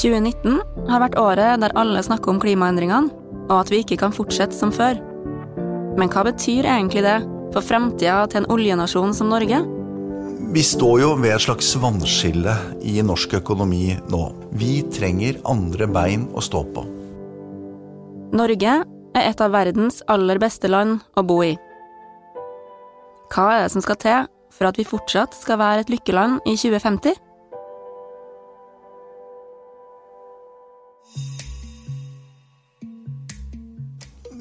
2019 har vært året der alle snakker om klimaendringene, og at vi ikke kan fortsette som før. Men hva betyr egentlig det for fremtida til en oljenasjon som Norge? Vi står jo ved et slags vannskille i norsk økonomi nå. Vi trenger andre bein å stå på. Norge er et av verdens aller beste land å bo i. Hva er det som skal til for at vi fortsatt skal være et lykkeland i 2050?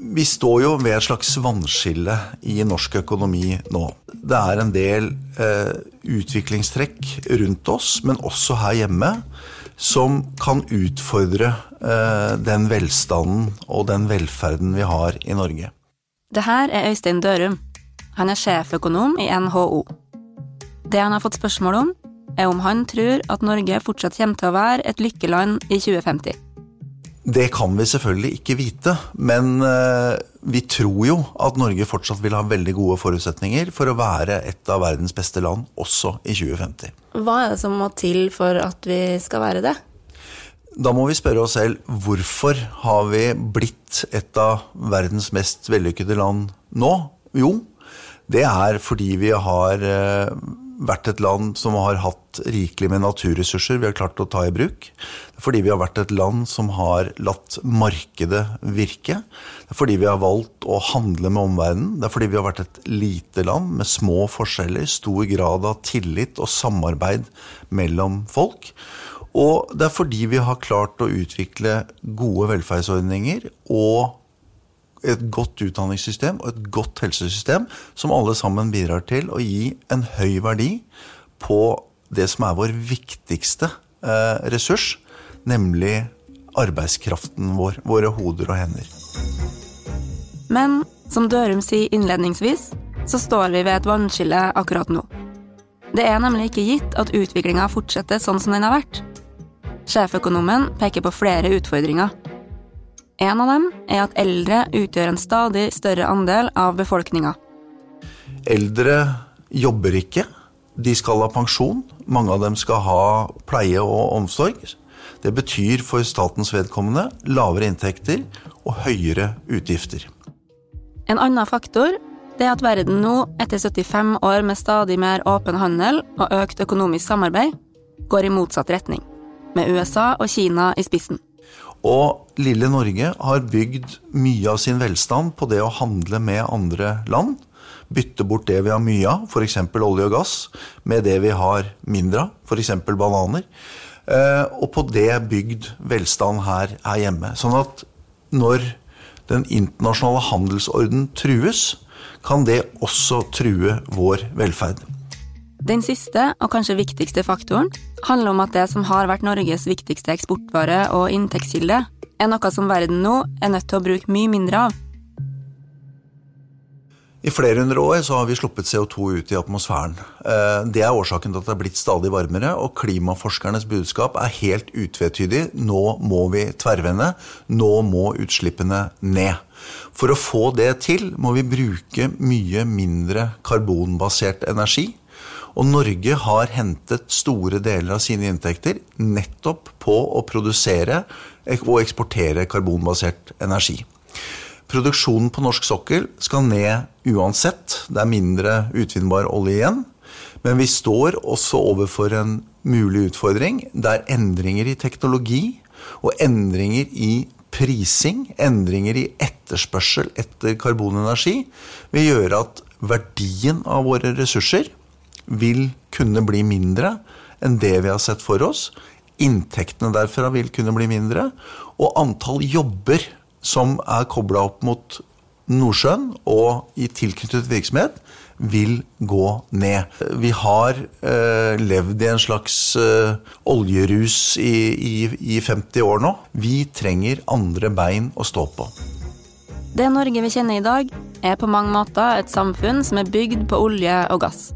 Vi står jo ved et slags vannskille i norsk økonomi nå. Det er en del eh, utviklingstrekk rundt oss, men også her hjemme, som kan utfordre eh, den velstanden og den velferden vi har i Norge. Det her er Øystein Dørum. Han er sjeføkonom i NHO. Det han har fått spørsmål om, er om han tror at Norge fortsatt kommer til å være et lykkeland i 2050. Det kan vi selvfølgelig ikke vite, men eh, vi tror jo at Norge fortsatt vil ha veldig gode forutsetninger for å være et av verdens beste land også i 2050. Hva er det som må til for at vi skal være det? Da må vi spørre oss selv hvorfor har vi blitt et av verdens mest vellykkede land nå? Jo, det er fordi vi har eh, vært et land som har hatt rikelig med naturressurser vi har klart å ta i bruk. Det er fordi vi har vært et land som har latt markedet virke. Det er fordi vi har valgt å handle med omverdenen. Det er fordi vi har vært et lite land med små forskjeller, stor grad av tillit og samarbeid mellom folk. Og det er fordi vi har klart å utvikle gode velferdsordninger og et godt utdanningssystem og et godt helsesystem som alle sammen bidrar til å gi en høy verdi på det som er vår viktigste eh, ressurs, nemlig arbeidskraften vår, våre hoder og hender. Men som Dørum sier innledningsvis, så står vi ved et vannskille akkurat nå. Det er nemlig ikke gitt at utviklinga fortsetter sånn som den har vært. Sjeføkonomen peker på flere utfordringer. En av dem er at eldre utgjør en stadig større andel av befolkninga. Eldre jobber ikke. De skal ha pensjon. Mange av dem skal ha pleie og omsorg. Det betyr for statens vedkommende lavere inntekter og høyere utgifter. En annen faktor er at verden nå, etter 75 år med stadig mer åpen handel og økt økonomisk samarbeid, går i motsatt retning, med USA og Kina i spissen. Og lille Norge har bygd mye av sin velstand på det å handle med andre land. Bytte bort det vi har mye av, f.eks. olje og gass, med det vi har mindre av, f.eks. bananer. Eh, og på det bygd velstand her, her hjemme. Sånn at når den internasjonale handelsorden trues, kan det også true vår velferd. Den siste, og kanskje viktigste faktoren, handler om at det som har vært Norges viktigste eksportvare og inntektskilde, er noe som verden nå er nødt til å bruke mye mindre av. I flere hundre år så har vi sluppet CO2 ut i atmosfæren. Eh, det er årsaken til at det er blitt stadig varmere, og klimaforskernes budskap er helt utvetydig. Nå må vi tverrvende. Nå må utslippene ned. For å få det til må vi bruke mye mindre karbonbasert energi. Og Norge har hentet store deler av sine inntekter nettopp på å produsere og eksportere karbonbasert energi. Produksjonen på norsk sokkel skal ned uansett. Det er mindre utvinnbar olje igjen. Men vi står også overfor en mulig utfordring der endringer i teknologi og endringer i prising, endringer i etterspørsel etter karbonenergi, vil gjøre at verdien av våre ressurser vil kunne bli mindre enn det vi har sett for oss. Inntektene derfra vil kunne bli mindre. Og antall jobber som er kobla opp mot Nordsjøen og i tilknyttet virksomhet, vil gå ned. Vi har eh, levd i en slags eh, oljerus i, i, i 50 år nå. Vi trenger andre bein å stå på. Det Norge vi kjenner i dag, er på mange måter et samfunn som er bygd på olje og gass.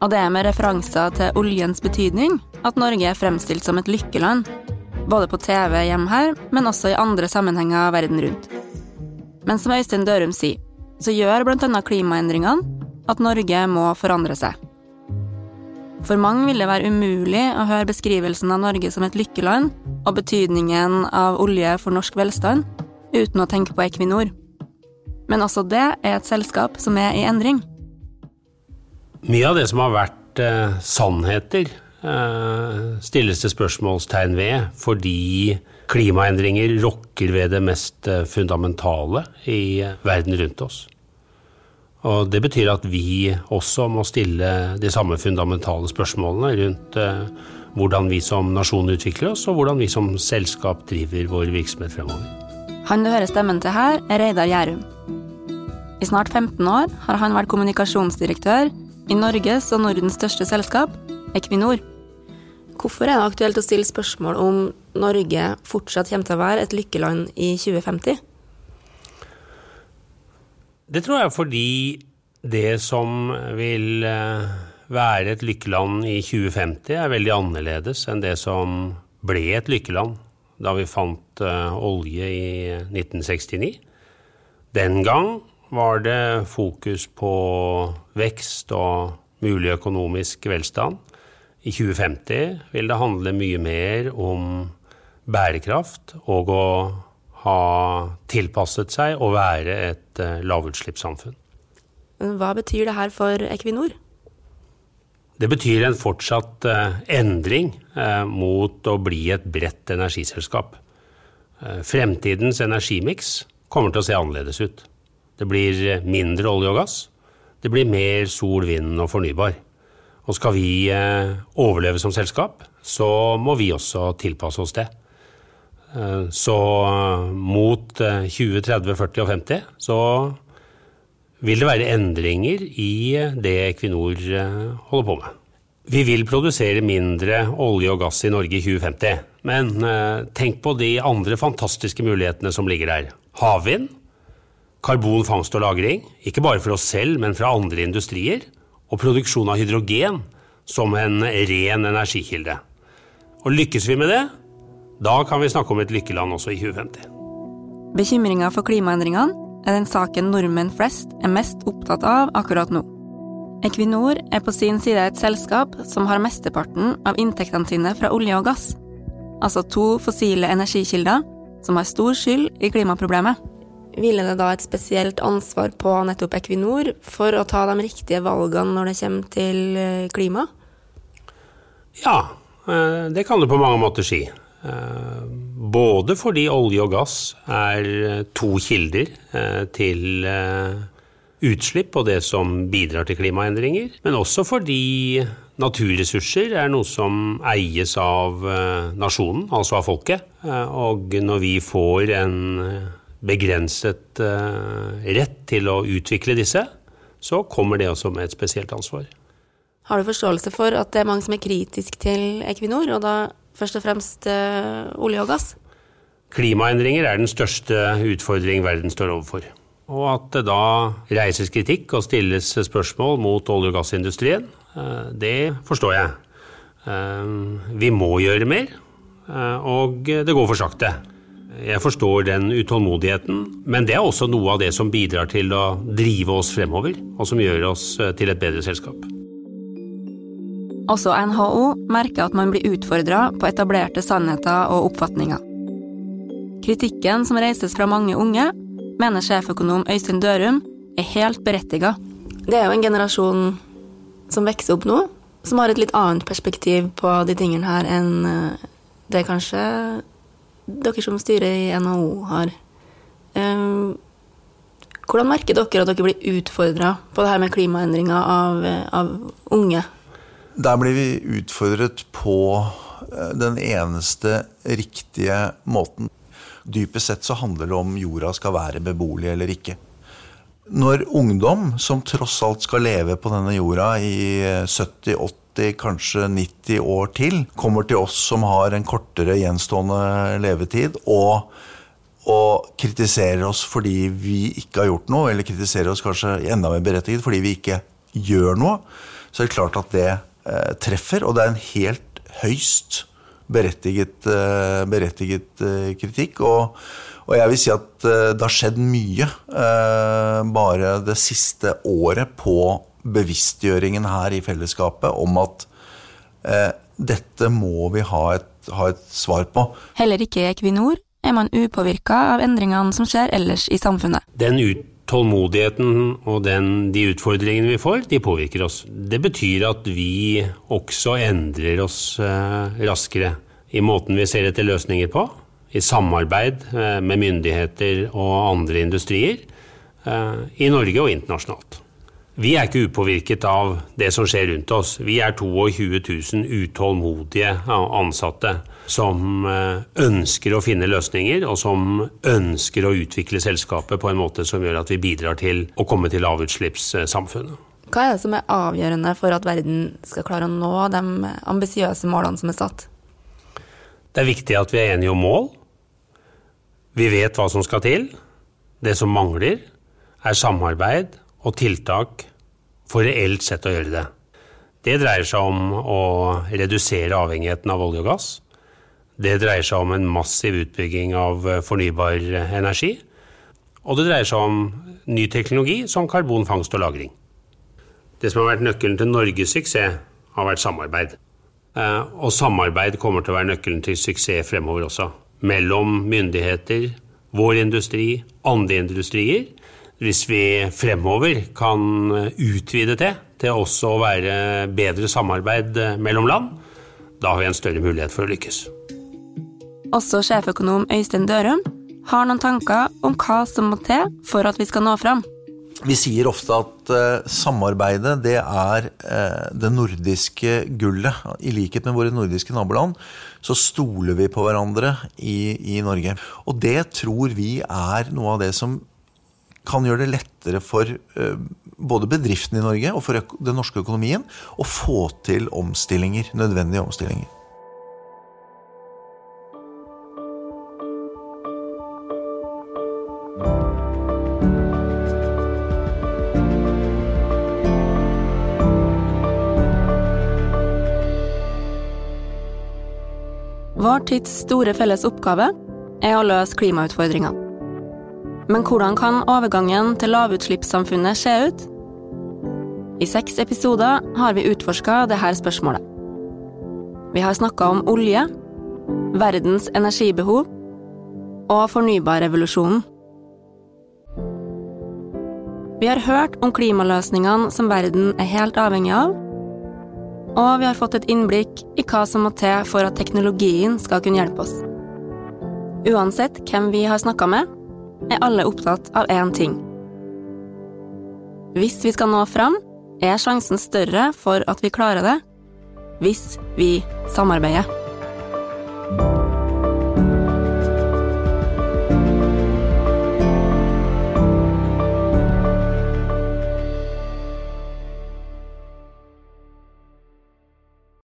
Og det er med referanser til oljens betydning at Norge er fremstilt som et lykkeland. Både på TV hjemme her, men også i andre sammenhenger verden rundt. Men som Øystein Dørum sier, så gjør bl.a. klimaendringene at Norge må forandre seg. For mange vil det være umulig å høre beskrivelsen av Norge som et lykkeland og betydningen av olje for norsk velstand uten å tenke på Equinor. Men også det er et selskap som er i endring. Mye av det som har vært eh, sannheter, eh, stilles det spørsmålstegn ved fordi klimaendringer rokker ved det mest eh, fundamentale i verden rundt oss. Og Det betyr at vi også må stille de samme fundamentale spørsmålene rundt eh, hvordan vi som nasjon utvikler oss, og hvordan vi som selskap driver vår virksomhet fremover. Han du hører stemmen til her, er Reidar Gjærum. I snart 15 år har han vært kommunikasjonsdirektør i Norges og Nordens største selskap, Equinor. Hvorfor er det aktuelt å stille spørsmål om Norge fortsatt kommer til å være et lykkeland i 2050? Det tror jeg fordi det som vil eh, være et lykkeland i 2050, er veldig annerledes enn det som ble et lykkeland da vi fant uh, olje i 1969. Den gang var det fokus på vekst og mulig økonomisk velstand. I 2050 vil det handle mye mer om bærekraft og å ha tilpasset seg å være et uh, lavutslippssamfunn. Hva betyr det her for Equinor? Det betyr en fortsatt uh, endring uh, mot å bli et bredt energiselskap. Fremtidens energimiks kommer til å se annerledes ut. Det blir mindre olje og gass. Det blir mer sol, vind og fornybar. Og skal vi overleve som selskap, så må vi også tilpasse oss det. Eh, så eh, mot 20, 30, 40 og 50 så vil det være endringer i det Equinor eh, holder på med. Vi vil produsere mindre olje og gass i Norge i 2050. Men tenk på de andre fantastiske mulighetene som ligger der. Havvind, karbonfangst og -lagring, ikke bare for oss selv, men fra andre industrier, og produksjon av hydrogen som en ren energikilde. Og lykkes vi med det, da kan vi snakke om et lykkeland også i 2050. Bekymringa for klimaendringene er den saken nordmenn flest er mest opptatt av akkurat nå. Equinor er på sin side et selskap som har mesteparten av inntektene sine fra olje og gass, altså to fossile energikilder som har stor skyld i klimaproblemet. Hviler det da et spesielt ansvar på nettopp Equinor for å ta de riktige valgene når det kommer til eh, klima? Ja, eh, det kan du på mange måter si. Eh, både fordi olje og gass er to kilder til utslipp og det som bidrar til klimaendringer, men også fordi naturressurser er noe som eies av nasjonen, altså av folket. Og når vi får en begrenset rett til å utvikle disse, så kommer det også med et spesielt ansvar. Har du forståelse for at det er mange som er kritisk til Equinor, og da først og fremst eh, olje og gass? Klimaendringer er den største utfordring verden står overfor. Og at det da reises kritikk og stilles spørsmål mot olje- og gassindustrien, eh, det forstår jeg. Eh, vi må gjøre mer, og det går for sakte. Jeg forstår den utålmodigheten, men det er også noe av det som bidrar til å drive oss fremover, og som gjør oss til et bedre selskap. Også NHO merker at man blir utfordra på etablerte sannheter og oppfatninger. Kritikken som reises fra mange unge, mener sjeføkonom Øystein Dørum er helt berettiga. Det er jo en generasjon som vokser opp nå, som har et litt annet perspektiv på de tingene her enn eh, det kanskje dere som styrer i NHO har. Eh, hvordan merker dere at dere blir utfordra på det her med klimaendringer av, eh, av, unge? Der blir vi utfordret på eh, den eneste riktige måten. Dypest sett så handler det om jorda skal være beboelig eller ikke. Når ungdom, som tross alt skal leve på denne jorda i 70, 80, kanskje 90 år til, kommer til oss som har en kortere gjenstående levetid, og, og kritiserer oss fordi vi ikke har gjort noe, eller kritiserer oss kanskje enda mer berettiget fordi vi ikke gjør noe, så er det klart at det eh, treffer, og det er en helt høyst berettiget, eh, berettiget eh, kritikk. og og jeg vil si at eh, det har skjedd mye eh, bare det siste året på bevisstgjøringen her i fellesskapet om at dette må vi ha et, ha et svar på. Heller ikke i Equinor er man upåvirka av endringene som skjer ellers i samfunnet. Den utålmodigheten og den, de utfordringene vi får, de påvirker oss. Det betyr at vi også endrer oss eh, raskere i måten vi ser etter løsninger på, i samarbeid eh, med myndigheter og andre industrier, eh, i Norge og internasjonalt. Vi er ikke upåvirket av det som skjer rundt oss. Vi er 22 000 utålmodige ansatte som eh, ønsker å finne løsninger, og som ønsker å utvikle selskapet på en måte som gjør at vi bidrar til å komme til lavutslippssamfunnet. Hva er det som er avgjørende for at verden skal klare å nå de ambisiøse målene som er satt? Det er viktig at vi er enige om mål. Vi vet hva som skal til. Det som mangler, er samarbeid og tiltak for reelt sett å gjøre det. Det dreier seg om å redusere avhengigheten av olje og gass. Det dreier seg om en massiv utbygging av fornybar energi. Og det dreier seg om ny teknologi som karbonfangst og -lagring. Det som har vært nøkkelen til Norges suksess, har vært samarbeid. Eh, og samarbeid kommer til å være nøkkelen til suksess fremover også. Mellom myndigheter, vår industri, andre industrier hvis vi fremover kan utvide det til også å være bedre samarbeid mellom land, da har vi en større mulighet for å lykkes. Også sjeføkonom Øystein Dørum har noen tanker om hva som må til for at vi skal nå fram. Vi sier ofte at uh, samarbeidet det er uh, det nordiske gullet. I likhet med våre nordiske naboland så stoler vi på hverandre i, i Norge. Og det tror vi er noe av det som kan gjøre det lettere for eh, både bedriftene i Norge og for den norske økonomien å få til omstillinger, nødvendige omstillinger. Vår tids store felles oppgave er å løse klimautfordringene. Men hvordan kan overgangen til lavutslippssamfunnet se ut? I seks episoder har vi utforska dette spørsmålet. Vi har snakka om olje, verdens energibehov og fornybarrevolusjonen. Vi har hørt om klimaløsningene som verden er helt avhengig av, og vi har fått et innblikk i hva som må til for at teknologien skal kunne hjelpe oss. Uansett hvem vi har snakka med, er alle opptatt av én ting. Hvis vi skal nå fram, er sjansen større for at vi klarer det hvis vi samarbeider.